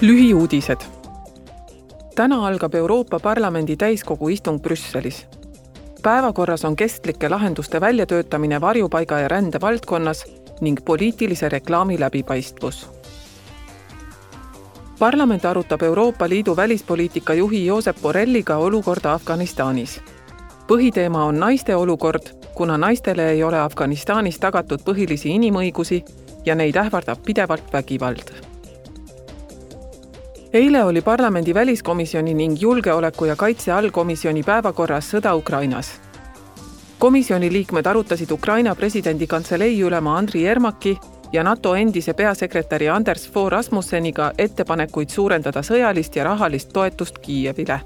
lühiuudised. täna algab Euroopa Parlamendi täiskogu istung Brüsselis. päevakorras on kestlike lahenduste väljatöötamine varjupaiga ja rände valdkonnas ning poliitilise reklaami läbipaistvus. parlament arutab Euroopa Liidu välispoliitika juhi Josep Borrelliga olukorda Afganistanis. põhiteema on naiste olukord, kuna naistele ei ole Afganistanis tagatud põhilisi inimõigusi ja neid ähvardab pidevalt vägivald eile oli parlamendi väliskomisjoni ning julgeoleku ja kaitse allkomisjoni päevakorras sõda Ukrainas. komisjoni liikmed arutasid Ukraina presidendi kantselei ülema Andri Ermaki ja NATO endise peasekretäri Anders Fogh Rasmusseniga ettepanekuid suurendada sõjalist ja rahalist toetust Kiievile